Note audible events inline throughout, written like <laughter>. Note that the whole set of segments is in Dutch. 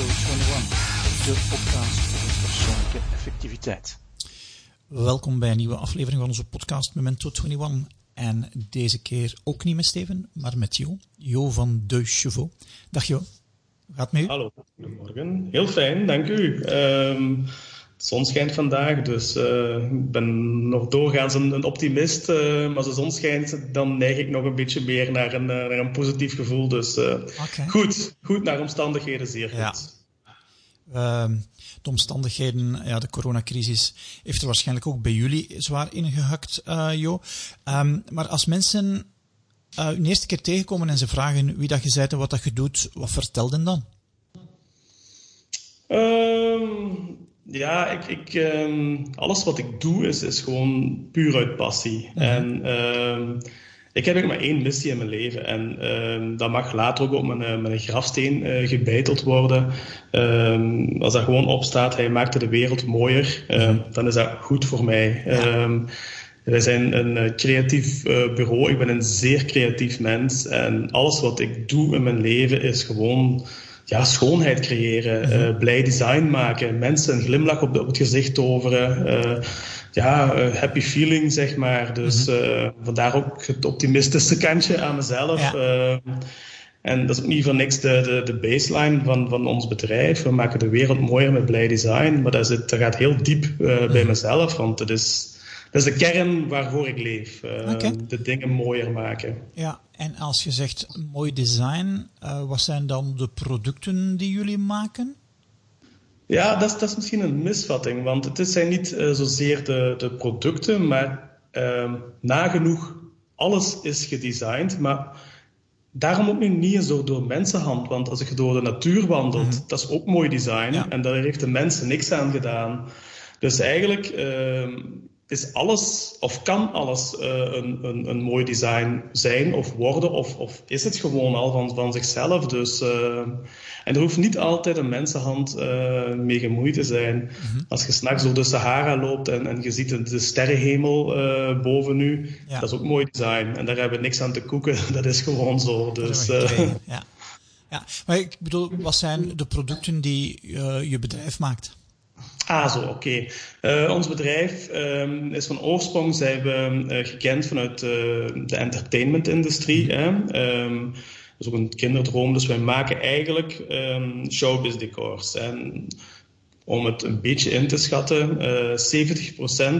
21, de podcast over persoonlijke effectiviteit. Welkom bij een nieuwe aflevering van onze podcast Memento 21. En deze keer ook niet met Steven, maar met Jo. Jo van De Chevaux. Dag Jo, hoe gaat u? Hallo, goedemorgen. Heel fijn, dank u. Ehm, de zon schijnt vandaag, dus uh, ik ben nog doorgaans een, een optimist. Uh, maar als de zon schijnt, dan neig ik nog een beetje meer naar een, uh, naar een positief gevoel. Dus okay. goed, goed naar omstandigheden, zeer goed. Ja. Ehm, de omstandigheden, ja, de coronacrisis heeft er waarschijnlijk ook bij jullie zwaar ingehakt, Jo. Um, maar als mensen een eerste keer tegenkomen en ze vragen wie dat je bent en wat dat je doet, wat vertelden dan? Um, ja, ik, ik, alles wat ik doe is, is gewoon puur uit passie. Mm -hmm. En ik heb maar één missie in mijn leven. En um, dat mag later ook op mijn, mijn grafsteen uh, gebeiteld worden. als dat gewoon op staat, hij maakte de wereld mooier, dan is dat goed voor mij. Ja. Wij zijn een creatief uh, bureau. Ik ben een zeer creatief mens. En alles wat ik doe in mijn leven is gewoon ja, schoonheid creëren, uh, blij design maken, mensen een glimlach op, op het gezicht toveren. Ja, uh, happy feeling, zeg maar. Dus mm -hmm. vandaar ook het optimistische kantje aan mezelf. Ja. en dat is ook niet voor niks de, de, de baseline van, van ons bedrijf. We maken de wereld mooier met blij design. Maar dat, zit, dat gaat heel diep bij mezelf, want het is dat is de kern waarvoor ik leef. Uh, okay. De dingen mooier maken. Ja, en als je zegt mooi design, uh, wat zijn dan de producten die jullie maken? Ja, dat is, dat is misschien een misvatting, want het zijn niet uh, zozeer de, de producten, maar uh, nagenoeg alles is gedesigned. Maar daarom ook nu niet zo door mensenhand, want als je door de natuur wandelt, mm -hmm. dat is ook mooi design ja. en daar heeft de mensen niks aan gedaan. Dus eigenlijk ehm, is alles, of kan alles uh, een, een, een mooi design zijn of worden, of, of is het gewoon al van, van zichzelf. Dus, uh, en er hoeft niet altijd een mensenhand uh, mee gemoeid te zijn. Mm -hmm. Als je s'nachts door de Sahara loopt en, en je ziet de, de sterrenhemel boven u, ja. dat is ook mooi design. En daar hebben we niks aan te koeken, <laughs> dat is gewoon zo. Dus, ja. ja, maar ik bedoel, wat zijn de producten die je bedrijf maakt? Ah, zo, oké. Okay. Uh, ons bedrijf um, is van oorsprong zijn we uh, gekend vanuit uh, de entertainment-industrie. Mm um, dat is ook een kinderdroom. Dus wij maken eigenlijk um, showbiz decors. En om het een beetje in te schatten,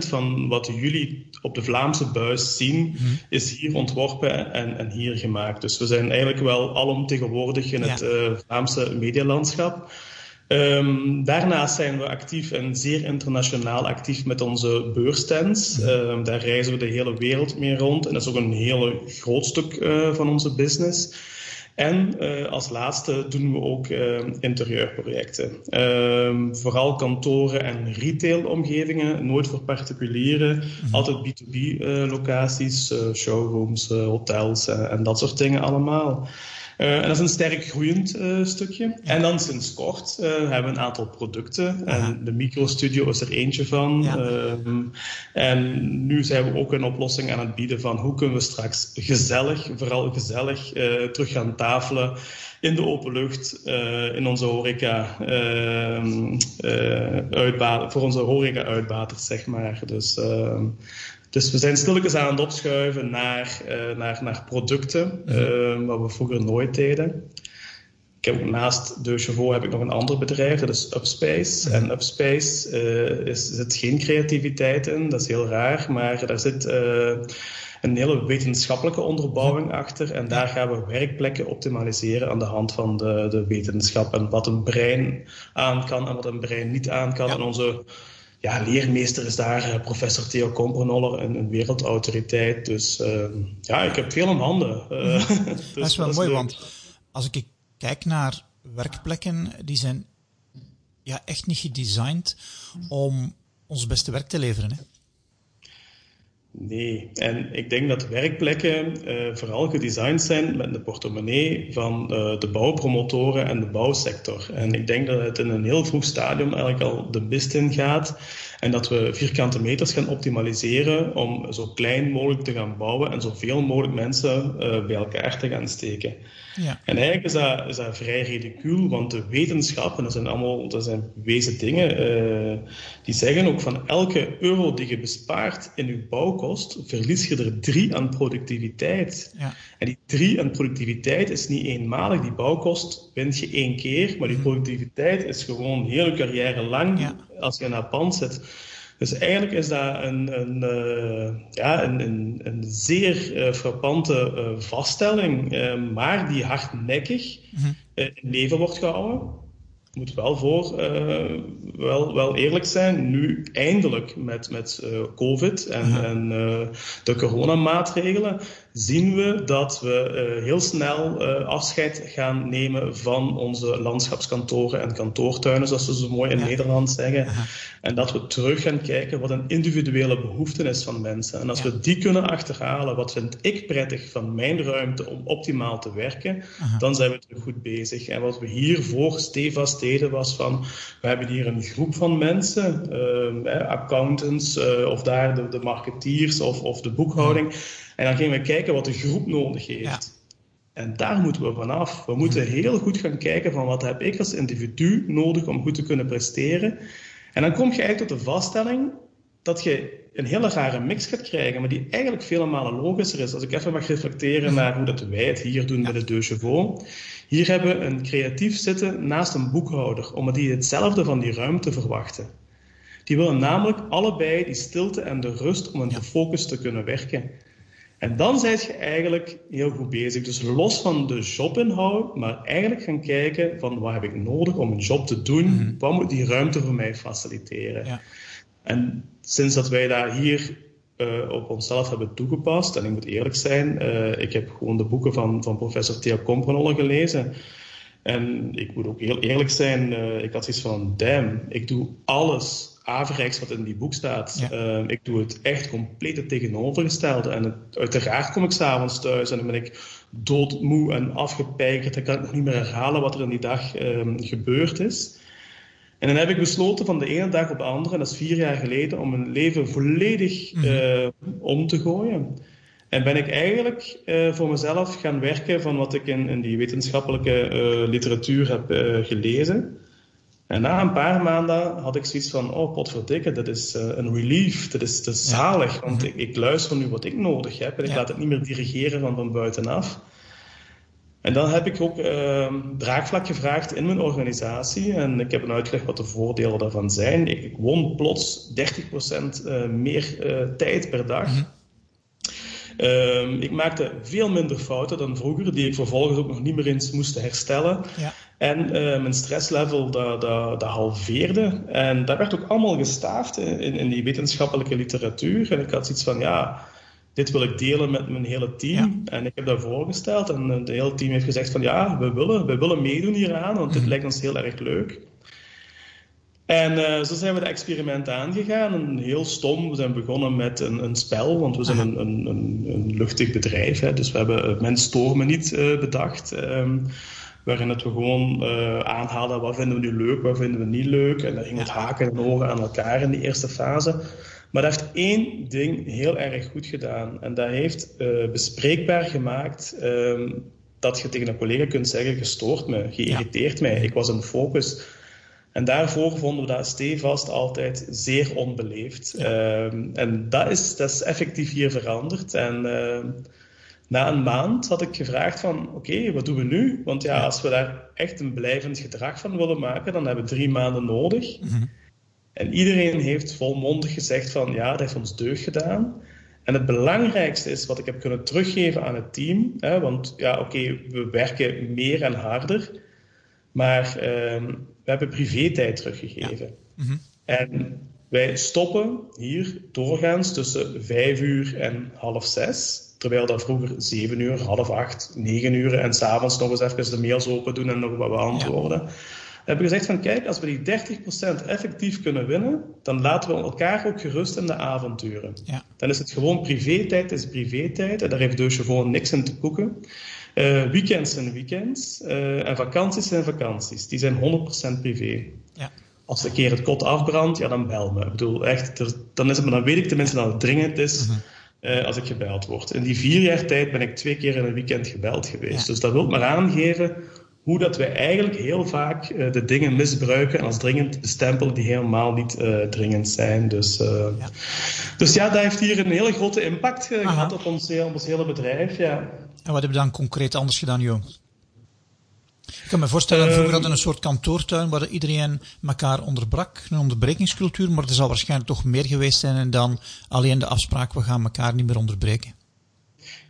70% van wat jullie op de Vlaamse buis zien, -hmm. is hier ontworpen en, en, hier gemaakt. Dus we zijn eigenlijk wel alomtegenwoordig in ja. het Vlaamse medialandschap. Um, daarnaast zijn we actief en zeer internationaal actief met onze beursstands. Um, daar reizen we de hele wereld mee rond en dat is ook een heel groot stuk uh, van onze business. En uh, als laatste doen we ook uh, interieurprojecten. Uh, vooral kantoren en retailomgevingen, nooit voor particulieren. Mm -hmm. Altijd B2B-locaties, showrooms, hotels en dat soort dingen allemaal. Uh, en dat is een sterk groeiend uh, stukje. Ja. En dan sinds kort uh, hebben we een aantal producten. Aha. En de microstudio is er eentje van. Ja. Um, en nu zijn we ook een oplossing aan het bieden van hoe kunnen we straks gezellig, vooral gezellig, terug gaan tafelen in de open lucht, in onze horeca, ehm, voor onze horeca-uitbaters, zeg maar. Dus ehm, dus we zijn stilletjes aan het opschuiven naar, uh, naar, naar producten, -hmm. uh, wat we vroeger nooit deden. Ik heb naast De Chevaux heb ik nog een ander bedrijf, dat is Upspace. -hmm. En Upspace uh, is, zit geen creativiteit in, dat is heel raar, maar daar zit een hele wetenschappelijke onderbouwing achter. En daar gaan we werkplekken optimaliseren aan de hand van de, de wetenschap. En wat een brein aan kan en wat een brein niet aan kan. Ja. En onze ja, leermeester is daar, professor Theo Kompernoller, een, een wereldautoriteit. Dus uh, ja, ik heb veel in handen. Uh, <laughs> dus dat is wel dat mooi, is want als ik kijk naar werkplekken, die zijn ja, echt niet gedesigned om ons beste werk te leveren. Hè? Nee, en ik denk dat werkplekken uh, vooral gedesigned zijn met de portemonnee van uh, de bouwpromotoren en de bouwsector. En ik denk dat het in een heel vroeg stadium eigenlijk al de mist in gaat en dat we vierkante meters gaan optimaliseren om zo klein mogelijk te gaan bouwen en zoveel mogelijk mensen uh, bij elkaar te gaan steken. Ja. En eigenlijk is dat, is dat vrij ridicuul, want de wetenschappen, dat zijn allemaal dat zijn bewezen dingen, uh, die zeggen ook van elke euro die je bespaart in je bouwkost, verlies je er drie aan productiviteit. Ja. En die drie aan productiviteit is niet eenmalig. Die bouwkost wint je één keer, maar die mhm. productiviteit is gewoon heel je carrière lang ja. als je naar pand zit. Dus eigenlijk is dat een, een, uh, ja, een, een, een zeer uh, frappante uh, vaststelling, maar die hardnekkig -hmm. in leven wordt gehouden moet wel voor wel, wel eerlijk zijn, nu eindelijk met, met COVID en, en uh, de coronamaatregelen, zien we dat we heel snel afscheid gaan nemen van onze landschapskantoren en kantoortuinen, zoals ze zo mooi in Nederland zeggen. En dat we terug gaan kijken wat een individuele behoefte is van mensen. En als we die kunnen achterhalen, wat vind ik prettig van mijn ruimte om optimaal te werken, dan zijn we terug goed bezig. En wat we hiervoor stevast deden was van, we hebben hier een groep van mensen, uh, accountants uh, of daar de, de marketeers of, of de boekhouding. En dan gingen we kijken wat de groep nodig heeft. En daar moeten we vanaf. We moeten heel goed gaan kijken van wat heb ik als individu nodig om goed te kunnen presteren. En dan kom je eigenlijk tot de vaststelling dat je een hele rare mix gaat krijgen, maar die eigenlijk vele malen logischer is. Als ik even mag reflecteren naar hoe dat wij het hier doen met de Deux Chevaux. Hier hebben we een creatief zitten naast een boekhouder, omdat die hetzelfde van die ruimte verwachten. Die willen namelijk allebei die stilte en de rust om in de focus te kunnen werken. En dan zijn je eigenlijk heel goed bezig. Dus los van de jobinhoud, maar eigenlijk gaan kijken van wat heb ik nodig om een job te doen? Mhm. Wat moet die ruimte voor mij faciliteren? Ja. En sinds dat wij daar hier uh, op onszelf hebben toegepast, en ik moet eerlijk zijn, uh, ik heb gewoon de boeken van, van professor Theo Komprenolle gelezen. En ik moet ook heel eerlijk zijn, uh, ik had zoiets van, damn, ik doe alles averechts wat in die boek staat. Ja. ik doe het echt compleet het tegenovergestelde. En het, uiteraard kom ik s'avonds thuis en dan ben ik doodmoe en afgepeikerd. Dan kan ik nog niet meer herhalen wat er in die dag gebeurd is. En dan heb ik besloten van de ene dag op de andere, en dat is vier jaar geleden, om mijn leven volledig uh, om te gooien. En ben ik eigenlijk uh, voor mezelf gaan werken van wat ik in, in die wetenschappelijke uh, literatuur heb gelezen. En na een paar maanden had ik zoiets van, oh potverdikke, dat is een relief, dat is, dat is zalig. Want mhm. ik, ik, luister nu wat ik nodig heb en ik laat het niet meer dirigeren van, van buitenaf. En dan heb ik ook uh, draagvlak gevraagd in mijn organisatie. En ik heb een uitleg wat de voordelen daarvan zijn. Ik, ik won plots 30% uh, eh, meer uh, tijd per dag. Mm -hmm. ik maakte veel minder fouten dan vroeger, die ik vervolgens ook nog niet meer eens moest herstellen. Ja. En uh, mijn stresslevel dat, dat, dat, halveerde. En dat werd ook allemaal gestaafd in, in die wetenschappelijke literatuur. En ik had zoiets van, ja, dit wil ik delen met mijn hele team. En ik heb dat voorgesteld en het hele team heeft gezegd van ja, we willen, we willen meedoen hieraan, want dit mhm. lijkt ons heel erg leuk. En uh, zo zijn we het experiment aangegaan. En heel stom, we zijn begonnen met een, een spel, want we zijn een, een, een luchtig bedrijf. Hè, dus we hebben uh, Mens Stoor niet uh, bedacht. Um, waarin het we gewoon aanhalen wat vinden we nu leuk, wat vinden we niet leuk. En dan ging het haken en ogen aan elkaar in die eerste fase. Maar dat heeft één ding heel erg goed gedaan. En dat heeft uh, bespreekbaar gemaakt um, dat je tegen een collega kunt zeggen: gestoord me, geïrriteerd mij, ik was in focus. En daarvoor vonden we dat stevast altijd zeer onbeleefd. Ja. Um, en dat is, dat is effectief hier veranderd. En uh, na een maand had ik gevraagd van, oké, okay, wat doen we nu? Want ja, als we daar echt een blijvend gedrag van willen maken, dan hebben we drie maanden nodig. Mm -hmm. En iedereen heeft volmondig gezegd van ja, dat heeft ons deugd gedaan. En het belangrijkste is wat ik heb kunnen teruggeven aan het team. Hè, want ja, oké, okay, we werken meer en harder. Maar uh, we hebben privé-tijd teruggegeven. Ja. Mm -hmm. En wij stoppen hier doorgaans tussen vijf uur en half zes. Terwijl dat vroeger zeven uur, half acht, negen uur en s'avonds nog eens even de mails open doen en nog wat beantwoorden. Ja. We hebben gezegd van kijk, als we die 30% effectief kunnen winnen, dan laten we elkaar ook gerust in de avonturen. Ja. Dan is het gewoon privé-tijd is privé-tijd en daar heeft dus gewoon niks in te boeken. Uh, weekends zijn weekends uh, en vakanties zijn vakanties. Die zijn 100% privé. Ja. Als een keer het kot afbrandt, ja, dan bel me. Ik bedoel, echt, dan, is het, dan weet ik tenminste dat het dringend is. Mhm. Uh, als ik gebeld word. In die vier jaar tijd ben ik twee keer in een weekend gebeld geweest. Dus dat wil maar aangeven hoe dat wij eigenlijk heel vaak uh, de dingen misbruiken als dringend bestempelen die helemaal niet uh, dringend zijn. Dus, ja. dus ja, dat heeft hier een hele grote impact gehad op ons, op ons hele bedrijf. Ja. En wat heb je dan concreet anders gedaan, Jo? Ik kan me voorstellen, vroeger ehm, hadden een soort kantoortuin waar iedereen elkaar onderbrak, een onderbrekingscultuur, maar er zal waarschijnlijk toch meer geweest zijn dan alleen de afspraak, we gaan elkaar niet meer onderbreken.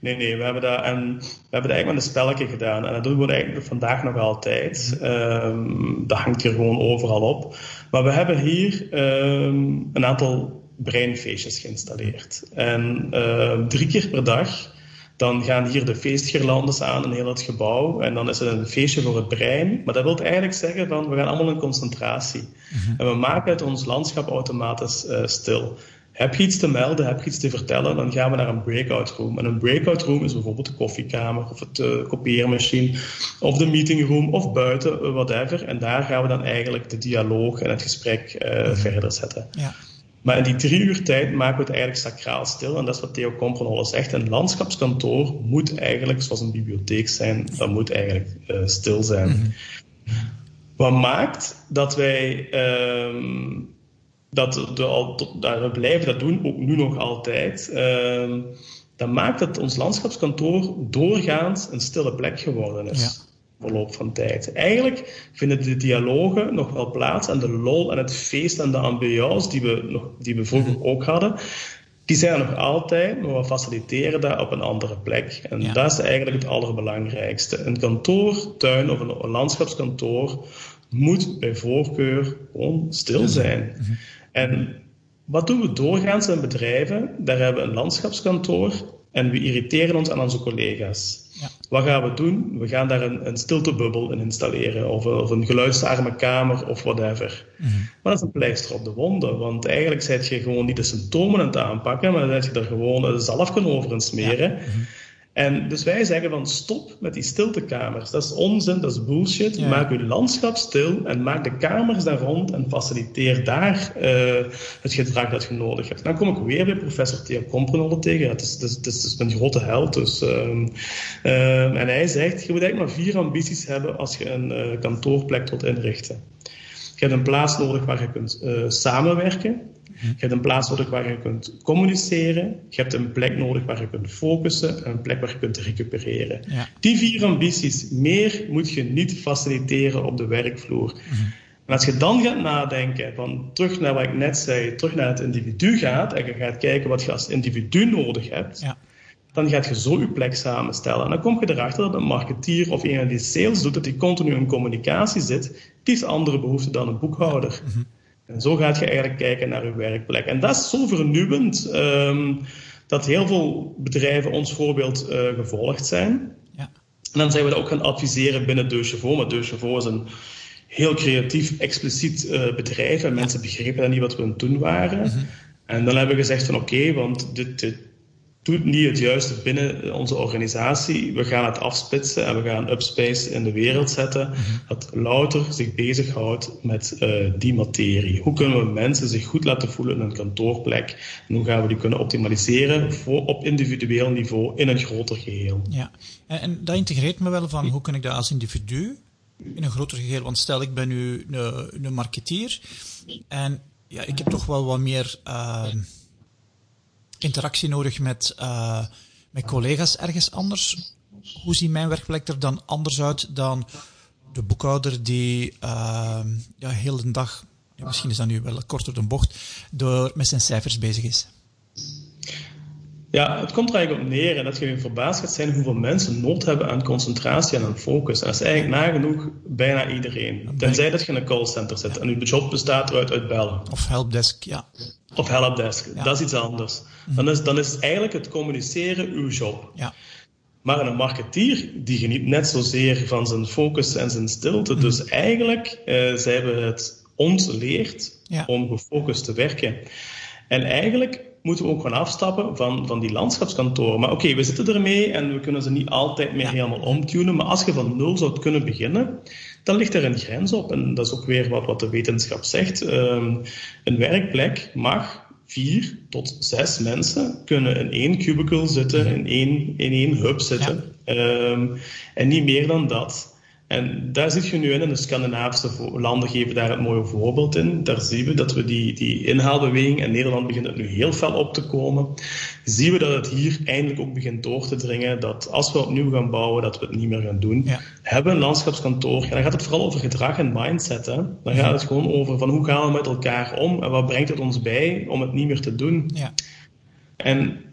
Nee, nee, we hebben dat, en we hebben dat eigenlijk met een spelletje gedaan. En dat doen we eigenlijk vandaag nog altijd. Um, dat hangt hier gewoon overal op. Maar we hebben hier um, een aantal breinfeestjes geïnstalleerd. En uh, drie keer per dag dan gaan hier de feestgirlandes aan in heel het gebouw. En dan is het een feestje voor het brein. Maar dat wil eigenlijk zeggen van we gaan allemaal in concentratie. Mhm. En we maken het ons landschap automatisch uh, stil. Heb je iets te melden, heb je iets te vertellen, dan gaan we naar een breakout room. En een breakout room is bijvoorbeeld de koffiekamer of het uh, kopieermachine of de meeting room of buiten, uh, whatever. En daar gaan we dan eigenlijk de dialoog en het gesprek uh, verder zetten. Ja. Maar in die drie uur tijd maken we het eigenlijk sacraal stil. En dat is wat Theo Kompronolle zegt. Een landschapskantoor moet eigenlijk, zoals een bibliotheek zijn, dat moet eigenlijk uh, stil zijn. Mm Wat maakt dat wij... Uh, dat de, dat we blijven dat doen, ook nu nog altijd. Uh, dat maakt dat ons landschapskantoor doorgaans een stille plek geworden is. Ja verloop van tijd. Eigenlijk vinden de dialogen nog wel plaats en de lol en het feest en de ambiance die we, nog, die we vroeger mhm. ook hadden, die zijn er nog altijd, maar we faciliteren dat op een andere plek. En dat is eigenlijk het allerbelangrijkste. Een kantoor, tuin of een, landschapskantoor moet bij voorkeur gewoon stil zijn. Mhm. En wat doen we doorgaans in bedrijven? Daar hebben we een landschapskantoor en we irriteren ons aan onze collega's. Ja. Wat gaan we doen? We gaan daar een, een stiltebubbel in installeren, of, of, een geluidsarme kamer, of whatever. Mm Maar dat is een pleister op de wonden, want eigenlijk zet je gewoon niet de symptomen aan het aanpakken, maar dan zet je er gewoon een zalfje over in smeren. Ja. Mhm. En dus wij zeggen van stop met die stiltekamers. Dat is onzin, dat is bullshit. Maak uw landschap stil en maak de kamers daar rond en faciliteer daar uh, het gedrag dat je nodig hebt. Dan kom ik weer bij professor Theo Komprenolle tegen. Het is, het, is, het is een grote held. Dus, uh, uh, en hij zegt, je moet eigenlijk maar vier ambities hebben als je een uh, kantoorplek wilt inrichten. Je hebt een plaats nodig waar je kunt samenwerken. Je hebt een plaats nodig waar je kunt communiceren. Je hebt een plek nodig waar je kunt focussen. En een plek waar je kunt recupereren. Die vier ambities, meer moet je niet faciliteren op de werkvloer. Mhm. En als je dan gaat nadenken, van terug naar wat ik net zei, terug naar het individu gaat, en je gaat kijken wat je als individu nodig hebt, ja. Dan gaat je zo je plek samenstellen. En dan kom je erachter dat een marketeer of iemand die sales doet, dat die continu in communicatie zit, die is andere behoefte dan een boekhouder. Mhm. En zo gaat je eigenlijk kijken naar je werkplek. En dat is zo vernieuwend um, dat heel veel bedrijven ons voorbeeld uh, gevolgd zijn. Ja. En dan zijn we dat ook gaan adviseren binnen De Chevaux. Maar De Chevaux is een heel creatief, expliciet uh, bedrijf. En mensen begrepen dan niet wat we aan het doen waren. Mm -hmm. En dan hebben we gezegd van oké, okay, want dit, dit doet niet het juiste binnen onze organisatie. We gaan het afspitsen en we gaan Upspace in de wereld zetten. Mhm. Dat louter zich bezighoudt met uh, die materie. Hoe kunnen we mensen zich goed laten voelen in een kantoorplek? En hoe gaan we die kunnen optimaliseren voor, op individueel niveau in een groter geheel? Ja, en, en dat integreert me wel van hoe kan ik dat als individu in een groter geheel? Want stel ik ben nu een, een marketeer en ja, ik heb toch wel wat meer... Uh, interactie nodig met, uh, met collega's ergens anders. Hoe ziet mijn werkplek er dan anders uit dan de boekhouder die uh, ja, heel de dag, misschien is dat nu wel kort door de bocht, door met zijn cijfers bezig is? Ja, het komt er eigenlijk op neer en dat je verbaasd gaat zijn hoeveel mensen nood hebben aan concentratie en aan focus. En dat is eigenlijk nagenoeg bijna iedereen. Tenzij dat je in een callcenter zit en je job bestaat eruit uit bellen. Of helpdesk, ja. Of helpdesk, dat is iets anders. Mhm. Dan is, dan is eigenlijk het communiceren uw job. Ja. Maar een marketeer die geniet net zozeer van zijn focus en zijn stilte. Mhm. Dus eigenlijk, uh, zij hebben het ons leerd om gefocust te werken. En eigenlijk moeten we ook gaan afstappen van, van die landschapskantoren. Maar oké, we zitten ermee en we kunnen ze niet altijd meer helemaal omtunen. Maar als je van nul zou kunnen beginnen, dan ligt er een grens op. En dat is ook weer wat, wat de wetenschap zegt. Um, een werkplek mag vier tot zes mensen kunnen in één cubicle zitten, in één, in één hub zitten. Um, en niet meer dan dat. En daar zit je nu in, en de Scandinavische landen geven daar het mooie voorbeeld in. Daar zien we dat we die, die inhaalbeweging, en Nederland begint het nu heel fel op te komen, zien we dat het hier eindelijk ook begint door te dringen, dat als we opnieuw gaan bouwen, dat we het niet meer gaan doen. Hebben een landschapskantoor, dan gaat het vooral over gedrag en mindset. Hè? Dan gaat het gewoon over van hoe gaan we met elkaar om en wat brengt het ons bij om het niet meer te doen. Ja. En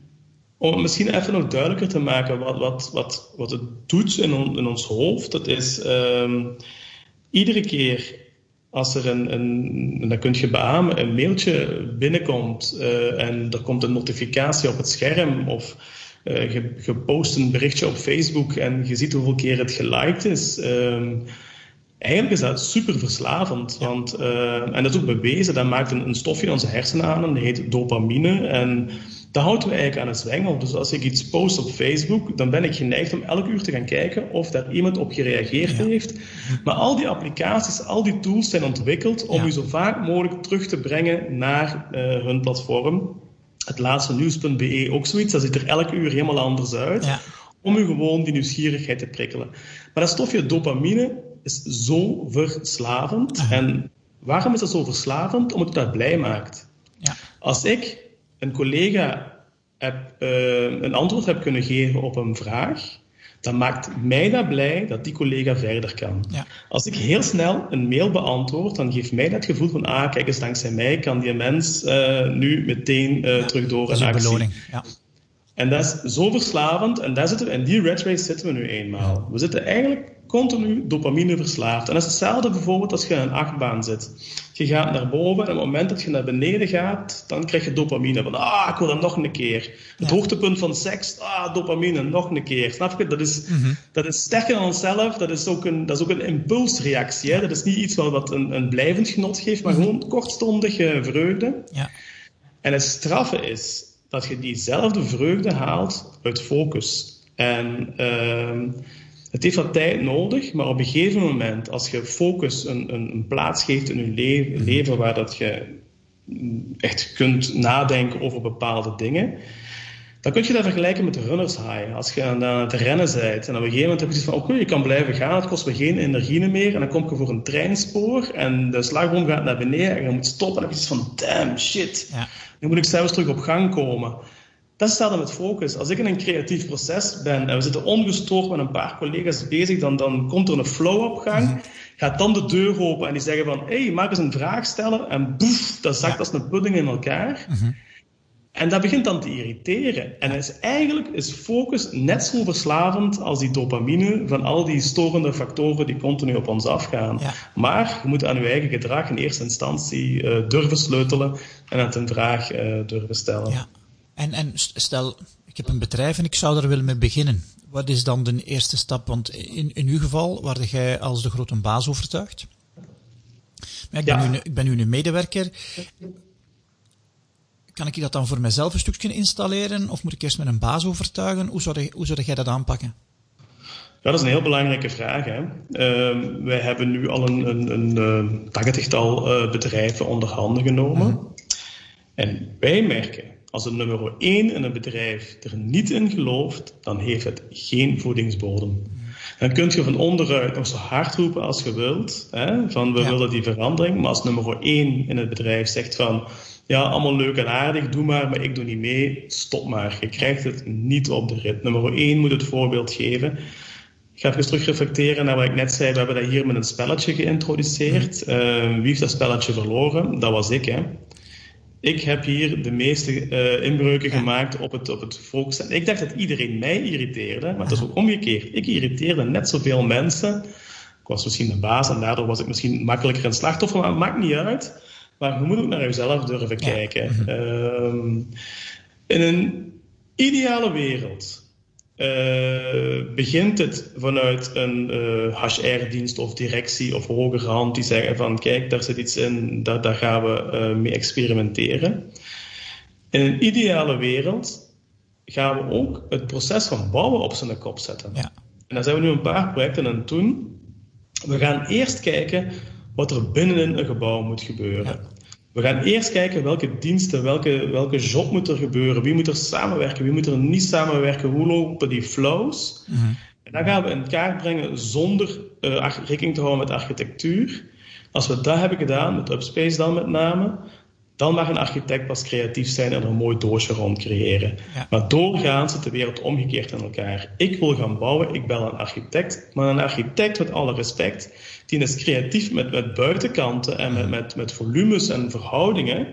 om misschien even nog duidelijker te maken wat, wat, wat, wat het doet in, in ons hoofd. Dat is um, iedere keer als er een, een en dat kun je beamen, een mailtje binnenkomt uh, en er komt een notificatie op het scherm of uh, je, je, post een berichtje op Facebook en je ziet hoeveel keer het geliked is. Um, Eigenlijk is dat super verslavend. Want, uh, en dat is ook bewezen, dat maakt een, een stofje in onze hersenen aan, dat heet dopamine. En dat houdt we eigenlijk aan het zwengel. Dus als ik iets post op Facebook, dan ben ik geneigd om elk uur te gaan kijken of daar iemand op gereageerd heeft. Maar al die applicaties, al die tools zijn ontwikkeld om u zo vaak mogelijk terug te brengen naar uh, hun platform. Het laatste nieuws.be ook zoiets, dat ziet er elk uur helemaal anders uit. Ja. Om u gewoon die nieuwsgierigheid te prikkelen. Maar dat stofje dopamine is zo verslavend. En waarom is dat zo verslavend? Omdat het dat blij maakt. Ja. Als ik een collega heb, uh, een antwoord heb kunnen geven op een vraag, dan maakt mij dat blij dat die collega verder kan. Ja. Als ik heel snel een mail beantwoord, dan geeft mij dat gevoel van, ah, kijk eens, dankzij mij kan die mens uh, nu meteen uh, ja, terug door een actie. Beloning. Ja. En dat is zo verslavend, en daar zitten we, in die red race zitten we nu eenmaal. We zitten eigenlijk continu dopamine verslaafd. En dat is hetzelfde bijvoorbeeld als je in een achtbaan zit. Je gaat naar boven en op het moment dat je naar beneden gaat, dan krijg je dopamine. Van, ah, ik wil dat nog een keer. Het hoogtepunt van seks, ah, dopamine, nog een keer. Snap je? Dat is, mm dat is sterker dan onszelf. Dat is ook een, dat is ook een impulsreactie. Hè? Dat is niet iets wat, wat een, een blijvend genot geeft, maar mm -hmm. gewoon kortstondige vreugde. Ja. En het straffe is dat je diezelfde vreugde haalt uit focus. En... Uh, het heeft wat tijd nodig, maar op een gegeven moment, als je focus een, een, een plaats geeft in je leven, leven waar dat je echt kunt nadenken over bepaalde dingen, dan kun je dat vergelijken met de runners high. Als je aan het rennen bent en op een gegeven moment heb je zoiets van, oké, je kan blijven gaan, het kost me geen energie meer, en dan kom je voor een treinspoor en de slagboom gaat naar beneden en je moet stoppen en dan heb je zoiets van, damn, shit, ja. nu moet ik zelfs terug op gang komen. Dat is hetzelfde met focus. Als ik in een creatief proces ben en we zitten ongestoord met een paar collega's bezig, dan, dan komt er een flow op gang. Mhm. Gaat dan de deur open en die zeggen van, hé, hey, mag eens een vraag stellen. En boef, dat zakt als een pudding in elkaar. Mhm. En dat begint dan te irriteren. En is, eigenlijk is focus net zo verslavend als die dopamine van al die storende factoren die continu op ons afgaan. Maar je moet aan je eigen gedrag in eerste instantie uh, durven sleutelen en het een vraag uh, durven stellen. Ja. En, en stel, ik heb een bedrijf en ik zou daar willen mee beginnen. Wat is dan de eerste stap? Want in, in uw geval waarde jij als de grote baas overtuigd. Maar ik, ben nu, ik ben nu een medewerker. Kan ik dat dan voor mezelf een stukje installeren? Of moet ik eerst met een baas overtuigen? Hoe zou, hoe zou jij dat aanpakken? Ja, dat is een heel belangrijke vraag. Hè. Uh, wij hebben nu al een, een, een, een tachtigtal uh, bedrijven onder handen genomen. Mhm. En wij merken als het nummer 1 in een bedrijf er niet in gelooft, dan heeft het geen voedingsbodem. Dan kun je van onderuit nog zo hard roepen als je wilt, hè, van we willen die verandering, maar als nummer 1 in het bedrijf zegt van ja, allemaal leuk en aardig, doe maar, maar ik doe niet mee, stop maar. Je krijgt het niet op de rit. Nummer 1 moet het voorbeeld geven. Ik ga even terug reflecteren naar wat ik net zei. We hebben dat hier met een spelletje geïntroduceerd. Uh, wie heeft dat spelletje verloren? Dat was ik, hè ik heb hier de meeste uh, inbreuken gemaakt op het, op het focus. En ik dacht dat iedereen mij irriteerde, maar het is ook omgekeerd. Ik irriteerde net zoveel mensen. Ik was misschien de baas en daardoor was ik misschien makkelijker een slachtoffer, maar het maakt niet uit. Maar je moet ook naar jezelf durven kijken. Mhm. Ehm, in een ideale wereld uh, begint het vanuit een uh, HR-dienst of directie of hoger hand die zeggen van kijk, daar zit iets in, daar, daar gaan we uh, mee experimenteren. In een ideale wereld gaan we ook het proces van bouwen op zijn kop zetten. Ja. En daar zijn we nu een paar projecten aan het doen. We gaan eerst kijken wat er binnenin een gebouw moet gebeuren. We gaan eerst kijken welke diensten, welke, welke job moet er gebeuren, wie moet er samenwerken, wie moet er niet samenwerken, hoe lopen die flows. Mhm. En dan gaan we in kaart brengen zonder uh, rekening te houden met architectuur. Als we dat hebben gedaan, met Upspace dan met name, dan mag een architect pas creatief zijn en er een mooi doosje rond creëren. Maar doorgaans zit de wereld omgekeerd in elkaar. Ik wil gaan bouwen, ik bel een architect. Maar een architect, met alle respect, die is creatief met, met buitenkanten en met, met, met volumes en verhoudingen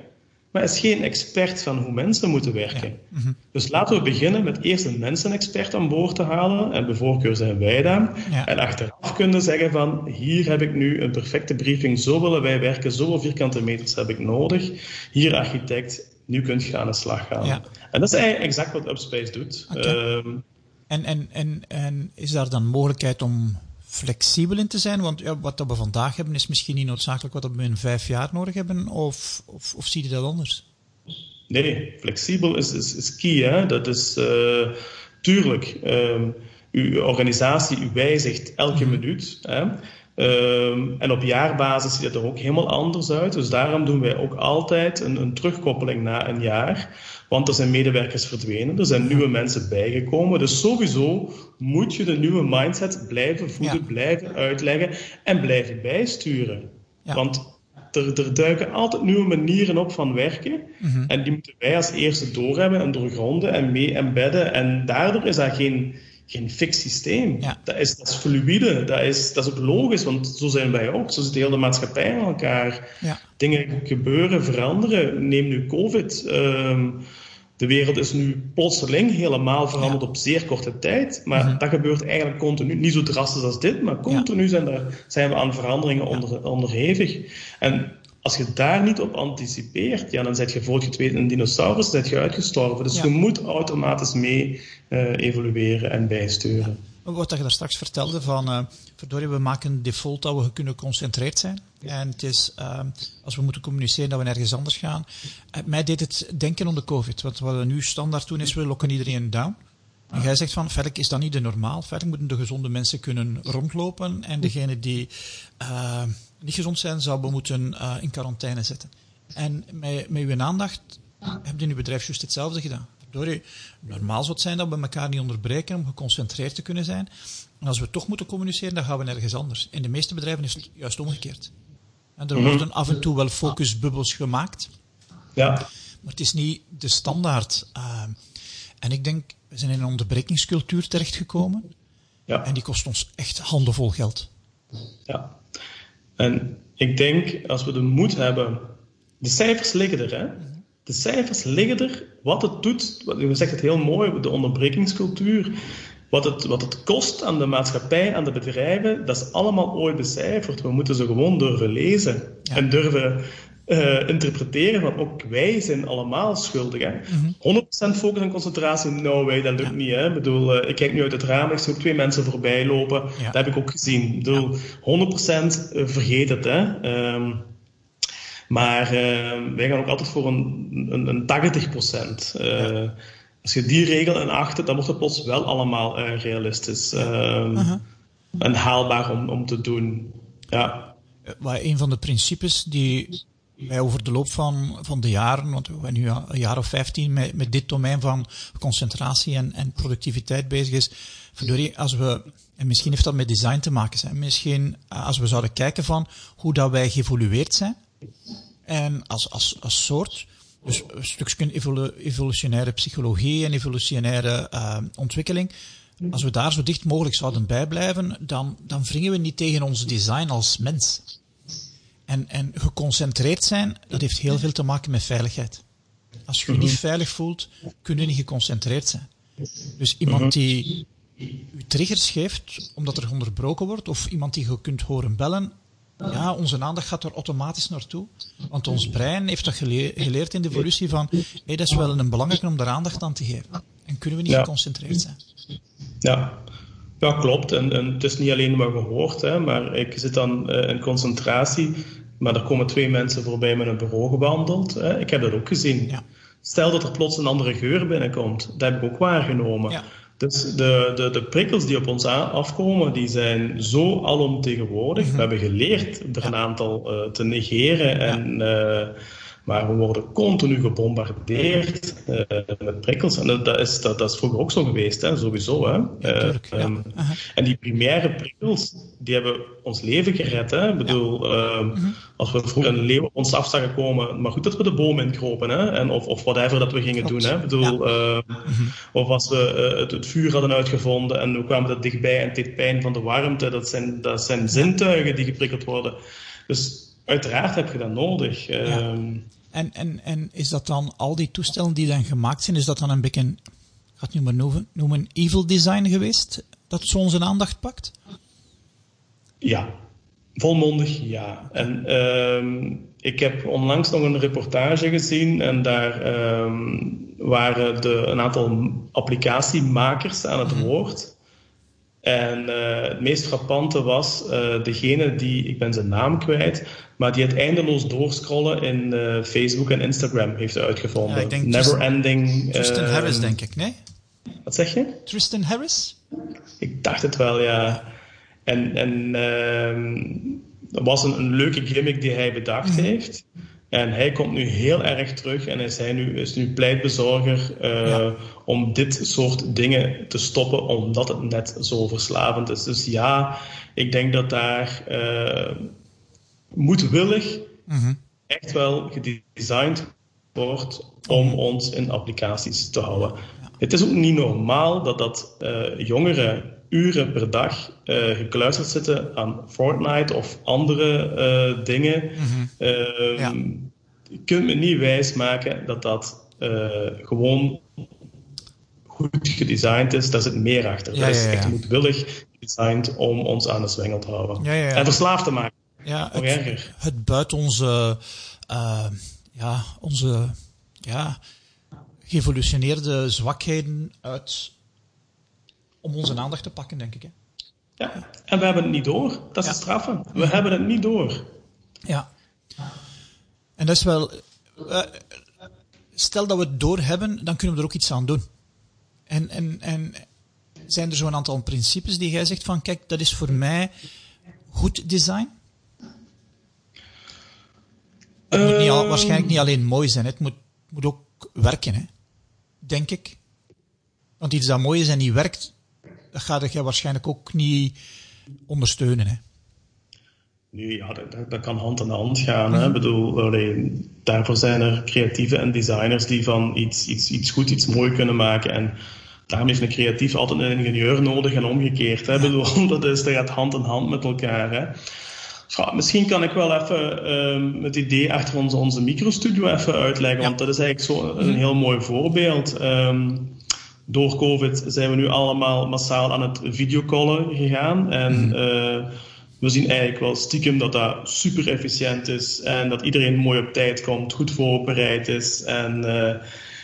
maar is geen expert van hoe mensen moeten werken. Mhm. Dus laten we beginnen met eerst een mensenexpert aan boord te halen. En bij voorkeur zijn wij dan. En achteraf kunnen zeggen van, hier heb ik nu een perfecte briefing. Zo willen wij werken, zoveel vierkante meters heb ik nodig. Hier architect, nu kunt je aan de slag gaan. En dat is eigenlijk exact wat Upspace doet. Ehm, en, en, en, en is daar dan mogelijkheid om flexibel in te zijn? Want ja, wat we vandaag hebben is misschien niet noodzakelijk wat we in vijf jaar nodig hebben, of, of, of zie je dat anders? Nee, flexibel is, is, is key. Hè? Dat is uh, tuurlijk. Um, uw organisatie u wijzigt elke mhm. minuut. Hè? Um, en op jaarbasis ziet het er ook helemaal anders uit. Dus daarom doen wij ook altijd een, een terugkoppeling na een jaar. Want er zijn medewerkers verdwenen, er zijn nieuwe mensen bijgekomen. Dus sowieso moet je de nieuwe mindset blijven voeden, blijven uitleggen en blijven bijsturen. Want er, er, duiken altijd nieuwe manieren op van werken. Mhm. En die moeten wij als eerste doorhebben en doorgronden en mee embedden. En daardoor is dat geen, geen fix systeem. Dat, is, dat is fluïde, dat is, dat is ook logisch, want zo zijn wij ook. Zo zit de hele maatschappij in elkaar. Ja. Dingen gebeuren, veranderen. Neem nu COVID. Ehm, de wereld is nu plotseling helemaal veranderd op zeer korte tijd. Maar mhm. dat gebeurt eigenlijk continu. Niet zo drastisch als dit, maar continu zijn, er, zijn we aan veranderingen onder, onderhevig. En als je daar niet op anticipeert, ja, dan zet je voor je het weet een dinosaurus, dan je uitgestorven. Dus je moet automatisch mee uh, evolueren en bijsturen. Wat je daar straks vertelde van, uh, verdorie, we maken een default dat we kunnen geconcentreerd zijn. En het is, uh, als we moeten communiceren, dat we nergens anders gaan. Mij deed het denken de COVID. Wat we nu standaard doen, is we lokken iedereen down. En jij zegt van, verder is dat niet de normaal. Verder moeten de gezonde mensen kunnen rondlopen. En degene die niet gezond zijn, zouden we moeten uh, in quarantaine zetten. En met, met uw aandacht heb je in uw bedrijf juist hetzelfde gedaan. Verdorie, normaal zou het zijn dat we elkaar niet onderbreken om geconcentreerd te kunnen zijn. En als we toch moeten communiceren, dan gaan we nergens anders. In de meeste bedrijven is het juist omgekeerd. En er worden af en toe wel focusbubbels gemaakt. Ja. Maar het is niet de standaard. Uh, en ik denk, we zijn in een onderbrekingscultuur terechtgekomen. Ja. En die kost ons echt handenvol geld. Ja. En ik denk, als we de moed hebben... De cijfers liggen er, hè. De cijfers liggen er. Wat het doet, je zegt het heel mooi, de onderbrekingscultuur. Wat het, wat het kost aan de maatschappij, aan de bedrijven, dat is allemaal ooit becijferd. We moeten ze gewoon durven lezen en durven uh, interpreteren van ook wij zijn allemaal schuldig. Hè? Mm -hmm. 100% focus en concentratie, no way, dat lukt niet. Hè? Ik, bedoel, uh, ik kijk nu uit het raam, ik zie ook twee mensen voorbij lopen. Ja. Dat heb ik ook gezien. Ik bedoel, 100% eh, vergeet het. Hè? Um, maar uh, wij gaan ook altijd voor een, een, een 80%. Uh, als je die regel in acht dan wordt het plots wel allemaal realistisch uh, en haalbaar om, om te doen. Ja. Maar een van de principes die wij over de loop van, van de jaren, want we zijn nu een jaar of vijftien met, met dit domein van concentratie en, en productiviteit bezig is. Verdorie, als we, en misschien heeft dat met design te maken, zijn. misschien eh, als we zouden kijken van hoe dat wij geëvolueerd zijn, en als, als, als soort, dus een stukje evolutionaire psychologie en evolutionaire uh, ontwikkeling. Als we daar zo dicht mogelijk zouden bijblijven, dan, dan wringen we niet tegen ons design als mens. En, en geconcentreerd zijn, dat heeft heel veel te maken met veiligheid. Als je je niet veilig voelt, kun je niet geconcentreerd zijn. Dus iemand die u triggers geeft omdat er onderbroken wordt, of iemand die je kunt horen bellen, ja, onze aandacht gaat er automatisch naartoe. Want ons brein heeft dat geleerd in de evolutie van, hey, dat is wel een belangrijke om daar aandacht aan te geven. En kunnen we niet geconcentreerd zijn. Ja, ja klopt. En, en het is niet alleen maar gehoord, hè, maar ik zit dan uh, in concentratie. Maar er komen twee mensen voorbij met een bureau gewandeld. Hè. Ik heb dat ook gezien. Ja. Stel dat er plots een andere geur binnenkomt. Dat heb ik ook waargenomen. Ja. Dus de, de, de prikkels die op ons afkomen, die zijn zo alomtegenwoordig. Mm We hebben geleerd er een aantal uh, te negeren en... Uh, maar we worden continu gebombardeerd uh, met prikkels. En dat, dat, is, dat, dat, is vroeger ook zo geweest, hè, sowieso. Hè. Ja, uh, um, En die primaire prikkels, die hebben ons leven gered. Hè. Ik bedoel, ja. uh, als we vroeger een leeuw ons af zagen komen, maar goed dat we de boom inkropen. Hè, en of, of whatever dat we gingen Klopt. doen. Hè. Ik bedoel, ehm, Of als we eh, het, het, vuur hadden uitgevonden en we kwamen er dichtbij en het deed pijn van de warmte. Dat zijn, dat zijn zintuigen die geprikkeld worden. Dus uiteraard heb je dat nodig. Ja. Ehm, en, en, en is dat dan al die toestellen die dan gemaakt zijn, is dat dan een beetje, ik ga het nu maar noemen, noemen evil design geweest? Dat zo onze aandacht pakt? Ja, volmondig ja. En um, ik heb onlangs nog een reportage gezien en daar um, waren de, een aantal applicatiemakers aan het mhm. woord. En uh, het meest frappante was uh, degene die, ik ben zijn naam kwijt, maar die het eindeloos doorscrollen in uh, Facebook en Instagram heeft uitgevonden. Ja, Never Tristan, ending. Tristan Harris, denk ik, nee? Wat zeg je? Tristan Harris? Ik dacht het wel, ja. En, en ehm, dat was een, een, leuke gimmick die hij bedacht mm -hmm. heeft. En hij komt nu heel erg terug en is, hij nu, is nu pleitbezorger uh, ja. om dit soort dingen te stoppen, omdat het net zo verslavend is. Dus ja, ik denk dat daar uh, moedwillig mm -hmm. echt wel gedesigned wordt om mhm. ons in applicaties te houden. Ja. Het is ook niet normaal dat dat uh, jongeren uren per dag uh, gekluisterd zitten aan Fortnite of andere uh, dingen. Uh, ja. Je kunt me niet wijsmaken dat dat eh, gewoon goed gedesigned is. Daar zit meer achter. Ja, dat is echt moedwillig gedesigned om ons aan de zwengel te houden. En verslaafd te maken. Ja, het, erger. het buiten onze, ja, onze ja, geëvolutioneerde zwakheden uit om onze aandacht te pakken, denk ik. Hè? Ja, en we hebben het niet door. Dat is ja. straffen. We hebben het niet door. Ja. En dat is wel... Uh, stel dat we het door hebben, dan kunnen we er ook iets aan doen. En, en, en zijn er zo'n aantal principes die jij zegt van, kijk, dat is voor mij goed design? Het moet niet al, waarschijnlijk niet alleen mooi zijn, het moet, moet ook werken, hè? denk ik. Want iets dat mooi is en niet werkt, dat gaat jij waarschijnlijk ook niet ondersteunen. Hè? Nu, ja, dat, dat, kan hand in hand gaan. Hè? Ik bedoel, daarvoor zijn er creatieven en designers die van iets, iets, iets goed, iets mooi kunnen maken. En daarom heeft een creatief altijd een ingenieur nodig en omgekeerd. Hè? Ik bedoel, <laughs> dat, is, dat gaat hand in hand met elkaar. Hè? Ja, misschien kan ik wel even um, het idee achter onze, onze microstudio even uitleggen, ja. want dat is eigenlijk zo een heel mooi voorbeeld. Um, door COVID zijn we nu allemaal massaal aan het videocallen gegaan. En mm. uh, we zien eigenlijk wel stiekem dat dat super efficiënt is. En dat iedereen mooi op tijd komt, goed voorbereid is. En uh,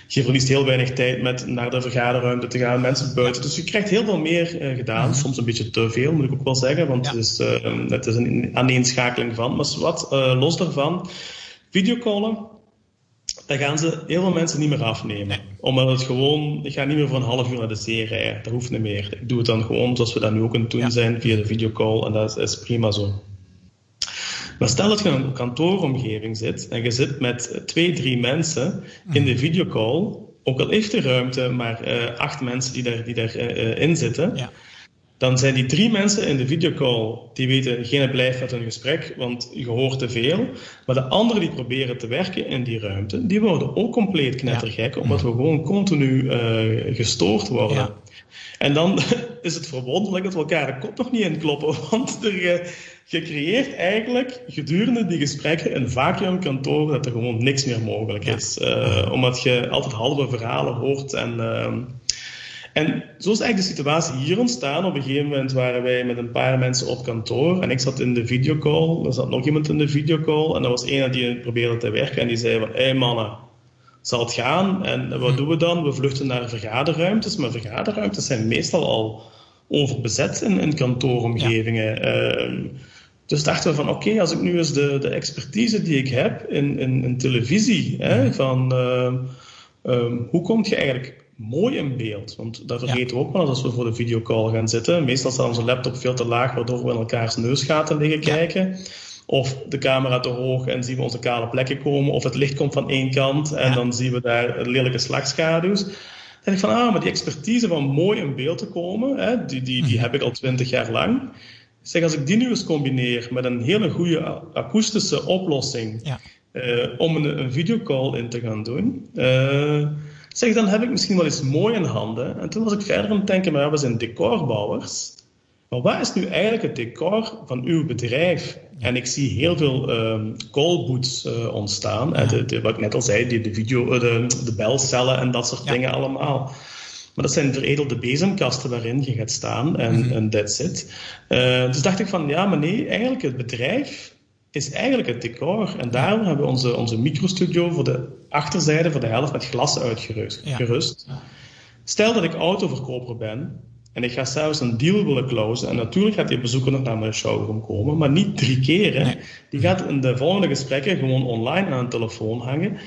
je verliest heel weinig tijd met naar de vergaderruimte te gaan, mensen buiten. Dus je krijgt heel veel meer uh, gedaan. Mm. Soms een beetje te veel, moet ik ook wel zeggen. Want ja. het, is, het is een aaneenschakeling van. Maar wat los daarvan, videocallen daar gaan ze heel veel mensen niet meer afnemen. Nee. Omdat het gewoon, ik ga niet meer voor een half uur naar de zee rijden. Dat hoeft niet meer. Ik doe het dan gewoon zoals we dat nu ook aan het doen ja. zijn, via de videocall. En dat is, is, prima zo. Maar stel dat je in een kantooromgeving zit en je zit met twee, drie mensen in de videocall. Ook al heeft de ruimte maar uh, acht mensen die, daar, die daarin uh, in zitten. Ja dan zijn die drie mensen in de videocall, die weten, geen blijft met hun gesprek, want je hoort te veel. Maar de anderen die proberen te werken in die ruimte, die worden ook compleet knettergek, ja. omdat we gewoon continu uh, gestoord worden. Ja. En dan <laughs> is het verwonderlijk dat we elkaar de kop nog niet in kloppen, <laughs> want er, je, je creëert eigenlijk gedurende die gesprekken een vacuümkantoor dat er gewoon niks meer mogelijk is. Uh, omdat je altijd halve verhalen hoort en... Uh, en zo is eigenlijk de situatie hier ontstaan. Op een gegeven moment waren wij met een paar mensen op kantoor en ik zat in de videocall. Er zat nog iemand in de videocall en er was een die probeerde te werken en die zei van, hé hey mannen, zal het gaan. En wat hm. doen we dan? We vluchten naar vergaderruimtes, maar vergaderruimtes zijn meestal al overbezet in, in kantooromgevingen. Ehm, dus dachten we van oké, als ik nu eens de, de expertise die ik heb in, in, in televisie, hè, hm. van ehm, ehm, hoe kom je eigenlijk mooi in beeld? Want dat vergeten we ook wel als we voor de videocall gaan zitten. Meestal staat onze laptop veel te laag, waardoor we in elkaars neusgaten liggen kijken. Of de camera te hoog en zien we onze kale plekken komen. Of het licht komt van één kant en dan zien we daar lelijke slagschaduws. Dan denk ik van, ah, maar die expertise van mooi in beeld te komen, hè, die, die, die mhm. heb ik al twintig jaar lang. Zeg, als ik die nu eens combineer met een hele goede akoestische oplossing ja. uh, om een, een, videocall in te gaan doen, uh, zeg, dan heb ik misschien wel eens mooi in handen. En toen was ik verder aan het denken, maar ja, we zijn decorbouwers. Maar wat is nu eigenlijk het decor van uw bedrijf? En ik zie heel veel um, callboots uh, ontstaan. Ja. De, de, wat ik net al zei, die, de, video, uh, de, de belcellen en dat soort dingen allemaal. Maar dat zijn veredelde bezemkasten waarin je gaat staan en, mm -hmm. en that's it. Uh, dus dacht ik van, ja, maar nee, eigenlijk het bedrijf is eigenlijk het decor. En daarom hebben we onze, onze microstudio voor de achterzijde, voor de helft, met glas uitgerust. Ja. Stel dat ik autoverkoper ben en ik ga zelfs een deal willen closen. En natuurlijk gaat die bezoeker nog naar mijn showroom komen, maar niet drie keer. Die gaat in de volgende gesprekken gewoon online aan een telefoon hangen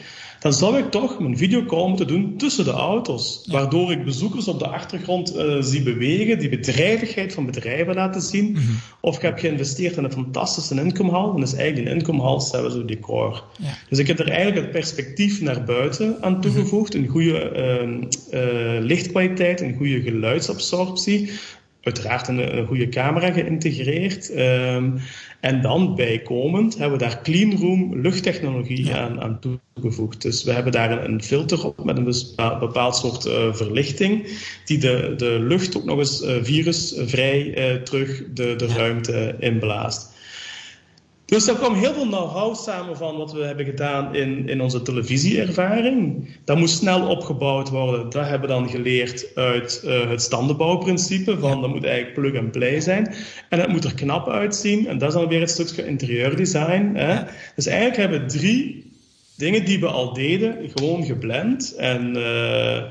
dan zou ik toch mijn videocall moeten doen tussen de auto's. Waardoor ik bezoekers op de achtergrond uh, zie bewegen, die bedrijvigheid van bedrijven laten zien. Mhm. Of ik heb geïnvesteerd in een fantastische inkomhal. En dus eigenlijk een inkomhal we zo decor. Ja. Dus ik heb er eigenlijk het perspectief naar buiten aan toegevoegd. Een goede uh, lichtkwaliteit, een goede geluidsabsorptie. Uiteraard een, een goede camera geïntegreerd. Um, en dan bijkomend hebben we daar cleanroom luchttechnologie aan, aan, toegevoegd. Dus we hebben daar een, filter op met een bepaald soort uh, verlichting, die de, de lucht ook nog eens uh, virusvrij uh, terug de, de ruimte inblaast. Dus daar kwam heel veel know-how samen van wat we hebben gedaan in, in onze televisieervaring. Dat moest snel opgebouwd worden. Dat hebben we dan geleerd uit uh, het standenbouwprincipe. Van dat moet eigenlijk plug-and-play zijn. En het moet er knap uitzien. En dat is dan weer het stukje interieurdesign. Hè? Dus eigenlijk hebben we drie dingen die we al deden, gewoon geblend. En uh,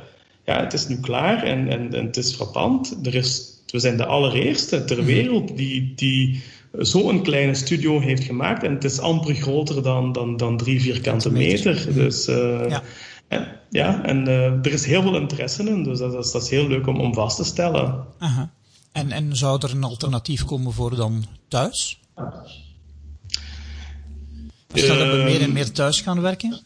ja, het is nu klaar en, en, en het is frappant. Er is, we zijn de allereerste ter mhm. wereld die... die zo'n kleine studio heeft gemaakt. En het is amper groter dan, dan, dan drie vierkante meter. Dus uh, ja. En, ja, en uh, er is heel veel interesse in. Dus dat, is, dat is heel leuk om, om vast te stellen. Aha. En, en zou er een alternatief komen voor dan thuis? Stel dat we meer en meer thuis gaan werken?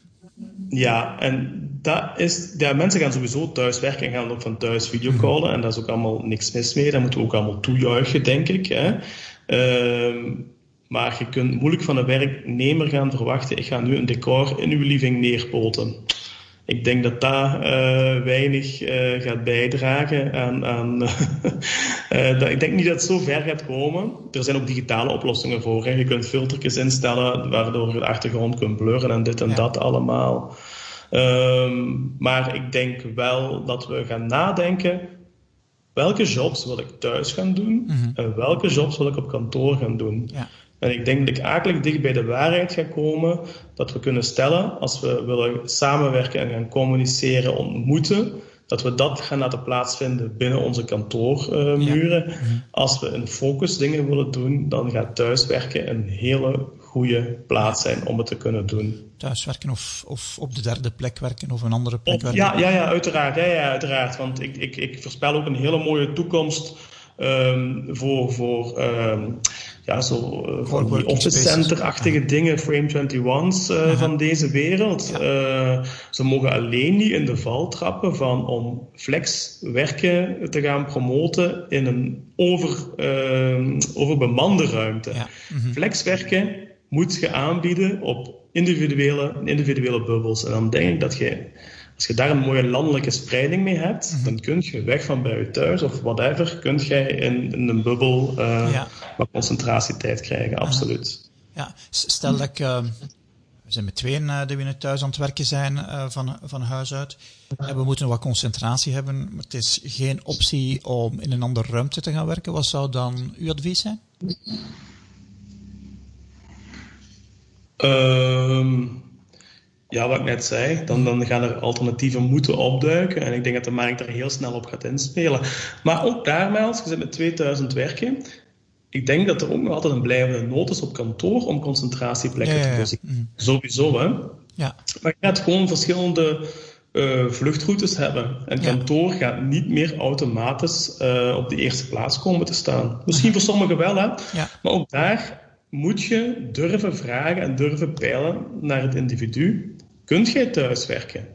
Ja, en dat is, ja, mensen gaan sowieso thuis werken en gaan ook van thuis videocallen. En daar is ook allemaal niks mis mee. Dat moeten we ook allemaal toejuichen, denk ik. Hè. Ehm, maar je kunt moeilijk van een werknemer gaan verwachten, ik ga nu een decor in uw living neerpoten. Ik denk dat dat uh, weinig uh, gaat bijdragen aan. aan uh, <laughs> dat, ik denk niet dat het zo ver gaat komen. Er zijn ook digitale oplossingen voor. Hè. Je kunt filtertjes instellen waardoor je de achtergrond kunt blurren en dit en dat allemaal. Um, maar ik denk wel dat we gaan nadenken welke jobs wil ik thuis gaan doen mhm. en welke jobs wil ik op kantoor gaan doen. Ja. En ik denk dat ik eigenlijk dicht bij de waarheid ga komen dat we kunnen stellen, als we willen samenwerken en gaan communiceren, ontmoeten, dat we dat gaan laten plaatsvinden binnen onze kantoormuren. Uh, Als we een focus dingen willen doen, dan gaat thuiswerken een hele goede plaats zijn om het te kunnen doen. Thuiswerken of, of op de derde plek werken of een andere plek werken? Ja, ja, ja, uiteraard, ja, ja, uiteraard. Want ik, ik, ik voorspel ook een hele mooie toekomst um, voor, voor um, ja, zo uh, van die office center-achtige dingen, Frame 21's uh, uh van deze wereld. Ja. Uh, ze mogen alleen niet in de val trappen van om flexwerken te gaan promoten in een over, uh, overbemande ruimte. Ja. Mm -hmm. Flexwerken moet je aanbieden op individuele, individuele bubbels. En dan denk ik dat je, als je daar een mooie landelijke spreiding mee hebt, mhm. dan kun je weg van bij je thuis of whatever, kun je in, in een bubbel uh, wat concentratietijd krijgen, absoluut. Ja, stel dat ik, uh, we zijn met tweeën uh, die we nu thuis aan het werken zijn van, van huis uit. En we moeten wat concentratie hebben, maar het is geen optie om in een andere ruimte te gaan werken. Wat zou dan uw advies zijn? Um, Ja, wat ik net zei, dan, dan gaan er alternatieven moeten opduiken. En ik denk dat de markt er heel snel op gaat inspelen. Maar ook daar, als je zit met 2000 werken, ik denk dat er ook nog altijd een blijvende nood is op kantoor om concentratieplekken te voorzien. Mm. Sowieso, hè. Ja. Maar je gaat gewoon verschillende uh, vluchtroutes hebben. En kantoor gaat niet meer automatisch uh, op de eerste plaats komen te staan. Misschien voor sommigen wel, hè. Ja. Maar ook daar moet je durven vragen en durven peilen naar het individu. Kunt jij thuiswerken?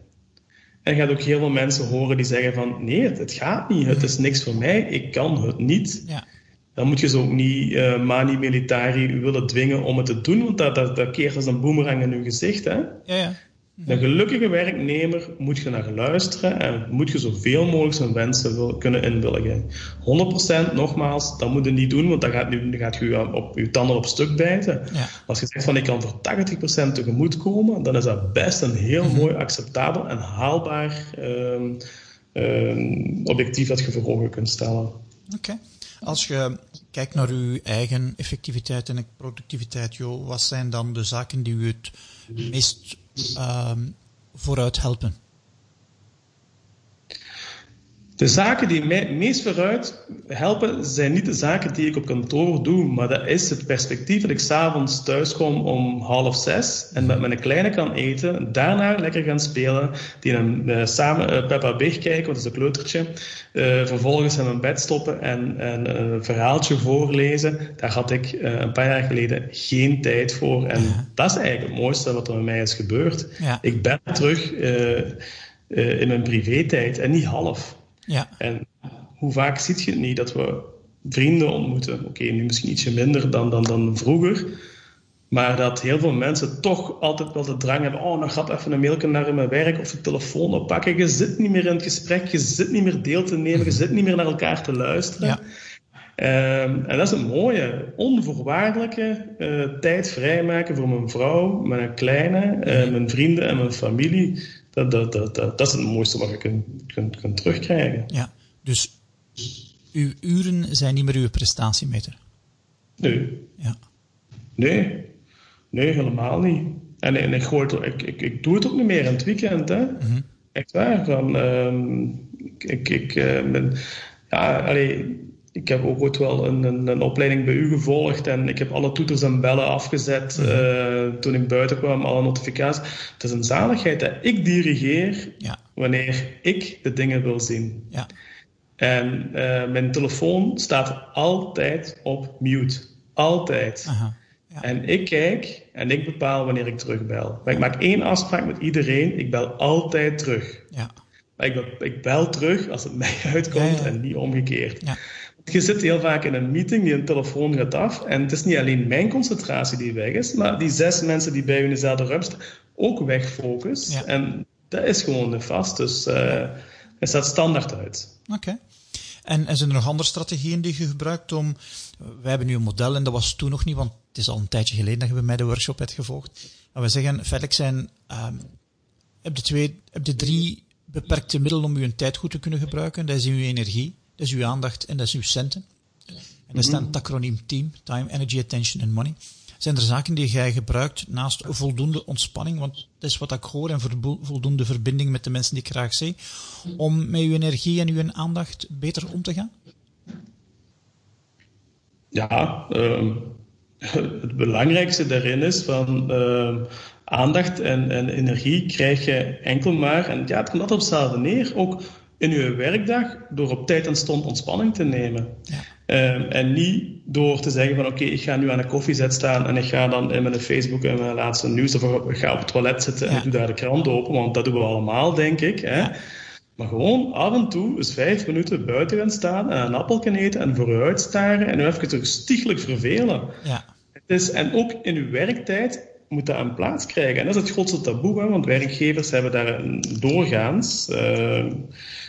En je gaat ook heel veel mensen horen die zeggen van nee, het, gaat niet, het is niks voor mij, ik kan het niet. Ja. Dan moet je ze ook niet uh, mani militari willen dwingen om het te doen, want dat, dat, dat keert als een boemerang in je gezicht. Hè? Ja, ja. Een gelukkige werknemer moet je naar luisteren en moet je zoveel mogelijk zijn wensen wil, kunnen inwilligen. 100% nogmaals, dat moet je niet doen, want dan gaat, nu, gaat je op je tanden op stuk bijten. Ja. Als je zegt van ik kan voor 80% tegemoet komen, dan is dat best een heel mhm. mooi acceptabel en haalbaar um, um, objectief dat je voor ogen kunt stellen. Oké. Als je kijkt naar uw eigen effectiviteit en productiviteit, Jo, wat zijn dan de zaken die u het meest um, vooruit helpen? De zaken die mij het meest vooruit helpen, zijn niet de zaken die ik op kantoor doe, maar dat is het perspectief dat ik s'avonds thuis kom om half zes en met mijn kleine kan eten, daarna lekker gaan spelen, die een, uh, samen uh, Peppa Big kijken, want dat is een kleutertje, uh, vervolgens in mijn bed stoppen en, en een verhaaltje voorlezen. Daar had ik een paar jaar geleden geen tijd voor en <laughs> dat is eigenlijk het mooiste wat er met mij is gebeurd. Ik ben terug in mijn privé-tijd en niet half. Ja. En hoe vaak ziet je het niet dat we vrienden ontmoeten? Oké, nu misschien ietsje minder dan, dan, dan vroeger. Maar dat heel veel mensen toch altijd wel de drang hebben. Oh, dan gaat even een mailje naar mijn werk of de telefoon oppakken. Je zit niet meer in het gesprek, je zit niet meer deel te nemen, je zit niet meer naar elkaar te luisteren. Ja. Um, en dat is een mooie, onvoorwaardelijke uh, tijd vrijmaken voor mijn vrouw, mijn kleine, uh, mijn vrienden en mijn familie. Dat, dat, dat, dat, dat is het mooiste wat je kunt, kunt, kunt terugkrijgen. Ja, dus uw uren zijn niet meer uw prestatiemeter? Nee. Ja. Nee, nee, helemaal niet. En, en ik, gooi het, ik, ik, ik doe het ook niet meer in het weekend. Hè. Mm Echt waar. Van, um, ik, ik uh, ben, ja, allee, ik heb ook ooit wel een, een, een, opleiding bij u gevolgd en ik heb alle toeters en bellen afgezet mhm. uh, toen ik buiten kwam, alle notificaties. Het is een zaligheid dat ik dirigeer ja. wanneer ik de dingen wil zien. Ja. En uh, mijn telefoon staat altijd op mute. Altijd. Aha. Ja. En ik kijk en ik bepaal wanneer ik terugbel. Maar ik maak één afspraak met iedereen. Ik bel altijd terug. Ja. Maar ik, bel, ik bel terug als het <laughs> mij uitkomt en niet omgekeerd. Ja. Je zit heel vaak in een meeting, die een telefoon gaat af. En het is niet alleen mijn concentratie die weg is, maar die zes mensen die bij u in dezelfde ruimte staan, ook wegfocus. En dat is gewoon nefast. Dus uh, het staat standaard uit. Oké. En, en zijn er nog andere strategieën die je gebruikt om... Wij hebben nu een model en dat was toen nog niet, want het is al een tijdje geleden dat je bij mij de workshop hebt gevolgd. Maar we zeggen, feitelijk zijn... Um, heb je twee, heb je drie beperkte middelen om je tijd goed te kunnen gebruiken. Dat is uw energie, dat is uw aandacht en dat is uw centen. En dat staat het acroniem TEAM, Time, Energy, Attention and Money. Zijn er zaken die jij gebruikt naast voldoende ontspanning, want dat is wat ik hoor, en voldoende verbinding met de mensen die ik graag zie, om met uw energie en uw aandacht beter om te gaan? Ja, uh, <laughs> het belangrijkste daarin is van uh, aandacht en, en, energie krijg je enkel maar, en ja, het komt altijd op hetzelfde neer, ook in uw werkdag door op tijd en stond ontspanning te nemen. Ja. Um, en niet door te zeggen van oké, ik ga nu aan de koffiezet staan en ik ga dan in mijn Facebook en mijn laatste nieuws of ik ga op het toilet zitten en ik doe daar de krant open, want dat doen we allemaal, denk ik. Hè? Ja. Maar gewoon af en toe eens vijf minuten buiten gaan staan en een appel eten en vooruit staren en even terug stichtelijk vervelen. Ja. Het is, en ook in uw werktijd moet dat een plaats krijgen. En dat is het grootste taboe, hè, want werkgevers hebben daar doorgaans, uh,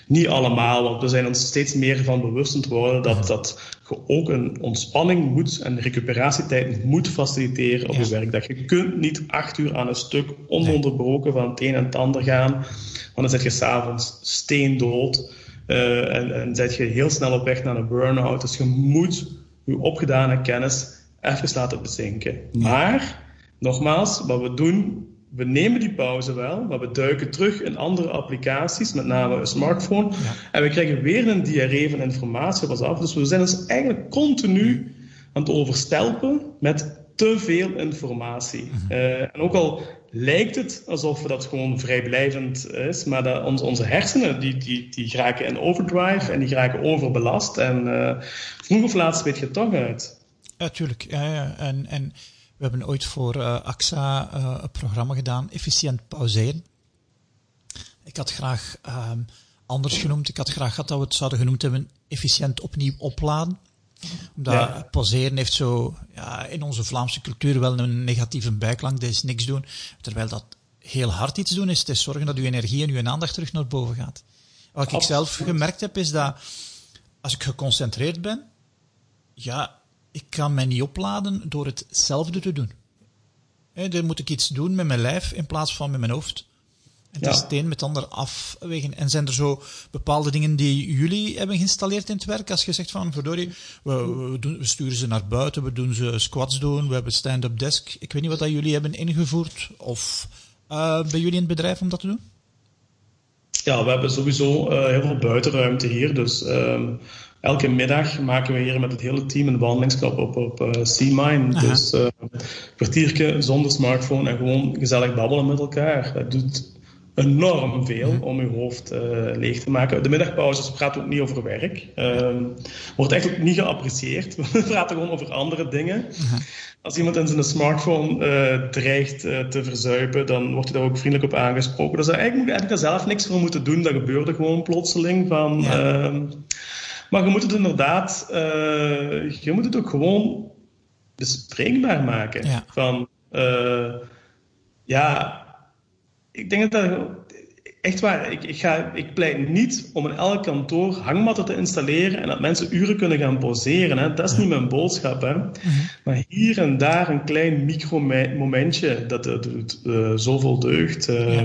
niet allemaal, want we zijn ons steeds meer van bewust worden dat, dat je ook een ontspanning moet en recuperatietijd moet faciliteren op je werk. Dat je kunt niet acht uur aan een stuk ononderbroken van het een en het ander gaan, want dan zit je s'avonds steendood uh, en, en zit je heel snel op weg naar een burn-out. Dus je moet je opgedane kennis even laten bezinken. Maar nogmaals, wat we doen we nemen die pauze wel, maar we duiken terug in andere applicaties, met name een smartphone. En we krijgen weer een diarree van informatie op ons af. Dus we zijn dus eigenlijk continu aan het overstelpen met te veel informatie. Mhm. Eh, en ook al lijkt het alsof dat gewoon vrijblijvend is, maar dat onze, onze hersenen die, die, die geraken in overdrive en die geraken overbelast. En uh, vroeg of laat weet je het toch uit. Natuurlijk, ja, ja. En, en we hebben ooit voor uh, AXA uh, een programma gedaan, efficiënt pauzeren. Ik had graag uh, anders genoemd. Ik had graag gehad dat we het zouden genoemd hebben, efficiënt opnieuw opladen omdat ja. pauzeren heeft zo ja, in onze Vlaamse cultuur wel een negatieve bijklank. Dat is niks doen. Terwijl dat heel hard iets doen is, het is zorgen dat uw energie en uw aandacht terug naar boven gaat. Wat ik zelf gemerkt heb, is dat als ik geconcentreerd ben, ja, ik kan mij niet opladen door hetzelfde te doen. dan moet ik iets doen met mijn lijf in plaats van met mijn hoofd. En het is het een met het ander afwegen. En zijn er zo bepaalde dingen die jullie hebben geïnstalleerd in het werk? Als je zegt van, verdorie, we, we, doen, we sturen ze naar buiten, we doen ze squats doen, we hebben stand-up desk. Ik weet niet wat dat jullie hebben ingevoerd of uh, bij jullie in het bedrijf om dat te doen? Ja, we hebben sowieso uh, heel veel buitenruimte hier. Dus uh, elke middag maken we hier met het hele team een wandelingskap op op uh, C-Mine. Dus een kwartiertje zonder smartphone en gewoon gezellig babbelen met elkaar. Dat doet enorm veel om je hoofd uh, leeg te maken. De middagpauzes praten ook niet over werk. Uh, wordt eigenlijk niet geapprecieerd. <laughs> We praten gewoon over andere dingen. Als iemand in zijn smartphone uh, dreigt uh, te verzuipen, dan wordt hij daar ook vriendelijk op aangesproken. Dus eigenlijk moet je eigenlijk daar zelf niks voor moeten doen. Dat gebeurde gewoon plotseling. Van, ja. Ehm, maar je moet het inderdaad, je moet het ook gewoon bespreekbaar maken. Ja. Van, ja, ik denk dat dat echt waar. Ik, ik, ga, ik pleit niet om in elk kantoor hangmatten te installeren en dat mensen uren kunnen gaan poseren. Hè. Dat is niet mijn boodschap. Hè. Mhm. Maar hier en daar een klein micro-momentje, dat, doet uh, zoveel deugd. Uh,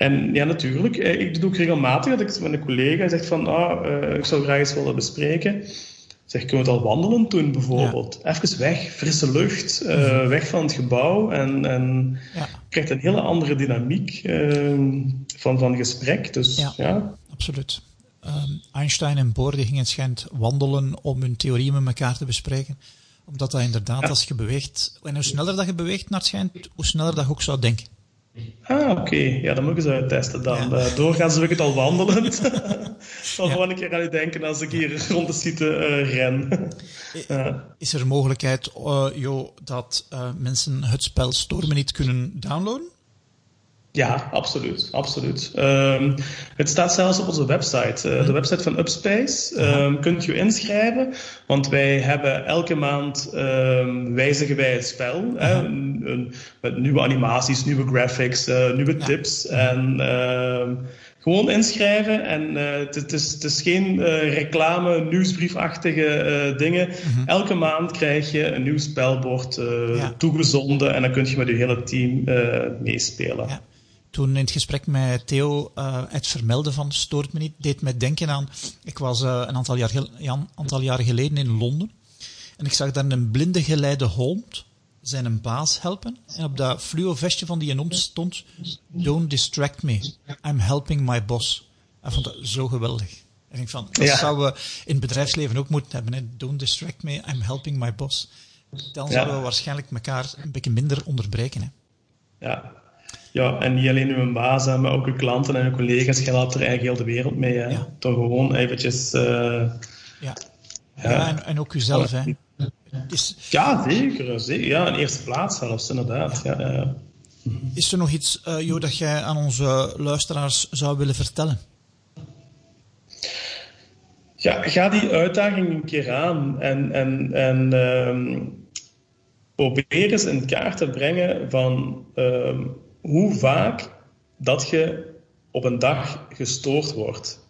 En ja, natuurlijk. Eh, ik doe ook regelmatig dat ik met een collega zeg van, ah, uh, ik zou graag eens willen bespreken. Zeg, kunnen we het al wandelen doen bijvoorbeeld? Even weg, frisse lucht, uh, weg van het gebouw en, en ja. krijgt een hele andere dynamiek uh, van, van gesprek. Dus, ja, ja. absoluut. Um, Einstein en Bohr gingen schijnt wandelen om hun theorieën met elkaar te bespreken. Omdat dat inderdaad, als je beweegt, en hoe sneller dat je beweegt naar het schijnt, hoe sneller dat je ook zou denken. Ah, oké. Ja, dan moet ik eens uittesten dan. Ja. Uh, doorgaans doe ik het al wandelend. zal <laughs> ja. gewoon een keer aan u denken als ik hier rond de site uh, ren. Is er mogelijkheid, uh, Jo, dat mensen het spel Stormen niet kunnen downloaden? Ja, absoluut. absoluut. Um, het staat zelfs op onze website. Uh, de website van Upspace. Um, kunt je inschrijven, want wij hebben elke maand um, wijzigen wij het spel. Met nieuwe animaties, nieuwe graphics, uh, nieuwe ja. tips. En gewoon inschrijven. En uh, het, is, het is geen uh, reclame, nieuwsbriefachtige uh, dingen. Mm -hmm. Elke maand krijg je een nieuw spelbord ja. toegezonden. En dan kun je met je hele team meespelen. Ja toen in het gesprek met Theo uh, het vermelden van Stoort me niet, deed mij denken aan... Ik was uh, een aantal, jaar, ja, aantal jaren geleden in Londen. En ik zag daar een blinde geleide hond zijn een baas helpen. En op dat fluo vestje van die hond stond... Don't distract me. I'm helping my boss. Ik vond dat zo geweldig. En ik denk van, dat ja. zouden we in het bedrijfsleven ook moeten hebben. Hè? Don't distract me. I'm helping my boss. Dan ja. zouden we waarschijnlijk elkaar een beetje minder onderbreken. Hè? Ja, ja, en niet alleen uw baas, maar ook uw klanten en uw collega's. Je helpt er eigenlijk heel de wereld mee. Hè. Ja. Toch gewoon eventjes... Uh, ja. Ja, ja en, en, ook uzelf, hè. Is, ja, zeker, zeker. Ja, in eerste plaats zelfs, inderdaad. Ja. ja is er nog iets, uh, Jo, dat jij aan onze luisteraars zou willen vertellen? Ja, ga die uitdaging een keer aan en, en, en um, probeer eens in kaart te brengen van... Um, hoe vaak dat je op een dag gestoord wordt.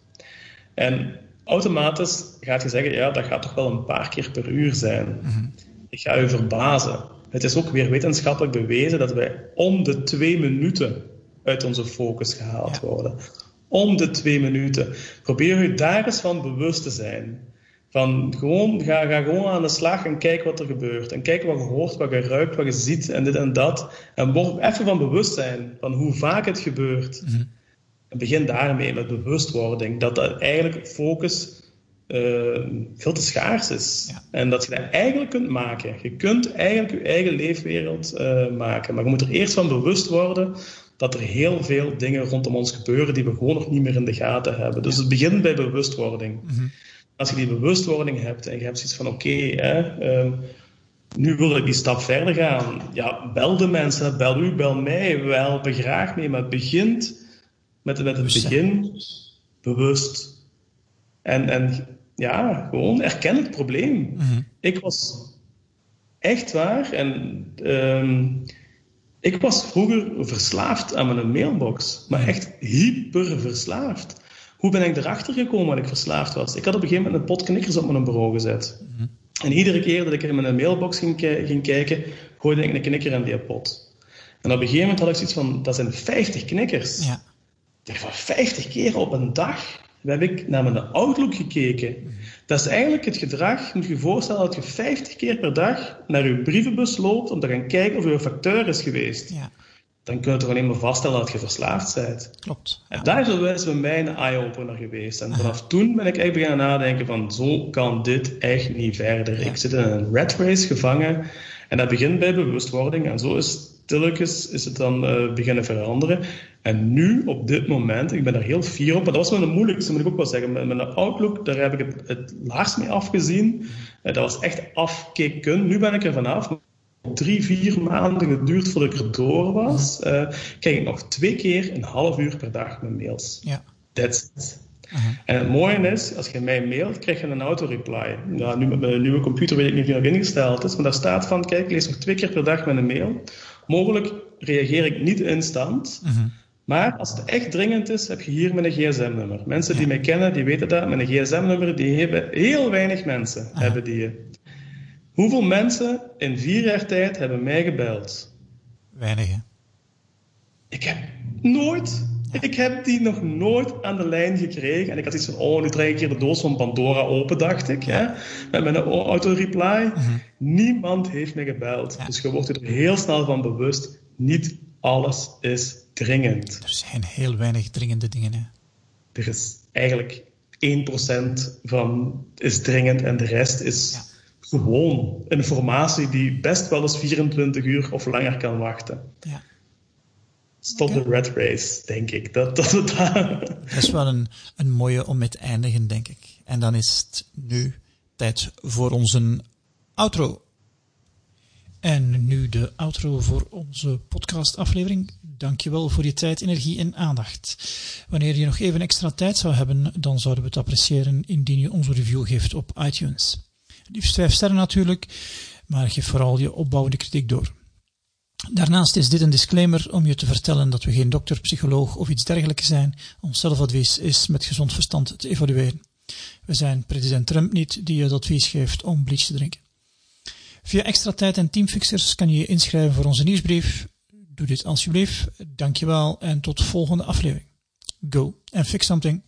En automatisch gaat je zeggen, ja, dat gaat toch wel een paar keer per uur zijn. Mm Ik ga je verbazen. Het is ook weer wetenschappelijk bewezen dat wij om de twee minuten uit onze focus gehaald worden. Om de twee minuten. Probeer je daar eens van bewust te zijn. Van gewoon, ga, ga gewoon aan de slag en kijk wat er gebeurt. En kijk wat je hoort, wat je ruikt, wat je ziet en dit en dat. En word even van bewustzijn van hoe vaak het gebeurt. Mhm. En begin daarmee met bewustwording. Dat dat eigenlijk focus uh, veel te schaars is. En dat je dat eigenlijk kunt maken. Je kunt eigenlijk je eigen leefwereld uh, maken. Maar je moet er eerst van bewust worden dat er heel veel dingen rondom ons gebeuren die we gewoon nog niet meer in de gaten hebben. Dus het begint bij bewustwording. Mhm. Als je die bewustwording hebt en je hebt zoiets van oké, uh, nu wil ik die stap verder gaan. Ja, bel de mensen, bel u, bel mij, we helpen graag mee. Maar het begint met, met het begin bewust. En, en ja, gewoon erken het probleem. Mhm. Ik was echt waar en um, ik was vroeger verslaafd aan mijn mailbox, maar echt hyper verslaafd. Hoe ben ik erachter gekomen dat ik verslaafd was? Ik had op een gegeven moment een pot knikkers op mijn bureau gezet. Mhm. En iedere keer dat ik in mijn mailbox ging, ging kijken, gooide ik een knikker in die pot. En op een gegeven moment had ik zoiets van, dat zijn 50 knikkers. Ja. Ik dacht van 50 keer op een dag? Heb ik naar mijn Outlook gekeken. Dat is eigenlijk het gedrag, moet je je voorstellen dat je 50 keer per dag naar je brievenbus loopt om te gaan kijken of je facteur is geweest. Ja. Dan kun je toch alleen maar vaststellen dat je verslaafd bent. Klopt. En daar is bij mij een eye-opener geweest. En vanaf toen ben ik echt beginnen nadenken van zo kan dit echt niet verder. Ik zit in een red race gevangen en dat begint bij bewustwording. En zo is stilletjes is het dan uh, beginnen veranderen. En nu, op dit moment, ik ben er heel fier op, maar dat was wel de moeilijkste, moet ik ook wel zeggen. Met mijn Outlook, daar heb ik het, het laatst mee afgezien. Uh, dat was echt afkicken. Nu ben ik er vanaf. Drie, vier maanden geduurd voordat ik er door was. Uh, krijg ik nog twee keer een half uur per dag mijn mails. Ja. That's it. En het mooie is, als je mij mailt, krijg je een auto-reply. Ja, nu met mijn nieuwe computer weet ik niet of die nog ingesteld is, maar daar staat van, kijk, lees nog twee keer per dag met een mail. Mogelijk reageer ik niet instant, mhm. maar als het echt dringend is, heb je hier mijn gsm-nummer. Mensen die mij kennen, die weten dat. Mijn gsm-nummer, die hebben heel weinig mensen. Hebben die. Hoeveel mensen in vier jaar tijd hebben mij gebeld? Weinig, Ik heb nooit ik heb die nog nooit aan de lijn gekregen. En ik had iets van, oh, nu trek ik hier de doos van Pandora open, dacht ik. Hè? Met mijn auto-reply. Mhm. Niemand heeft me gebeld. Dus je wordt er heel snel van bewust. Niet alles is dringend. Er zijn heel weinig dringende dingen. Hè? Er is eigenlijk 1% van is dringend en de rest is gewoon informatie die best wel eens 24 uur of langer kan wachten. Ja. Stop de red race, denk ik. Dat, dat, dat, dat is wel een, een mooie om mee te eindigen, denk ik. En dan is het nu tijd voor onze outro. En nu de outro voor onze podcastaflevering. Dankjewel voor je tijd, energie en aandacht. Wanneer je nog even extra tijd zou hebben, dan zouden we het appreciëren indien je onze review geeft op iTunes. Liefst vijf sterren natuurlijk, maar geef vooral je opbouwende kritiek door. Daarnaast is dit een disclaimer om je te vertellen dat we geen dokter, psycholoog of iets dergelijks zijn. Ons zelfadvies is met gezond verstand te evalueren. We zijn president Trump niet die je het advies geeft om bleach te drinken. Via extra tijd en teamfixers kan je je inschrijven voor onze nieuwsbrief. Doe dit alsjeblieft. Dankjewel en tot volgende aflevering. Go and fix something.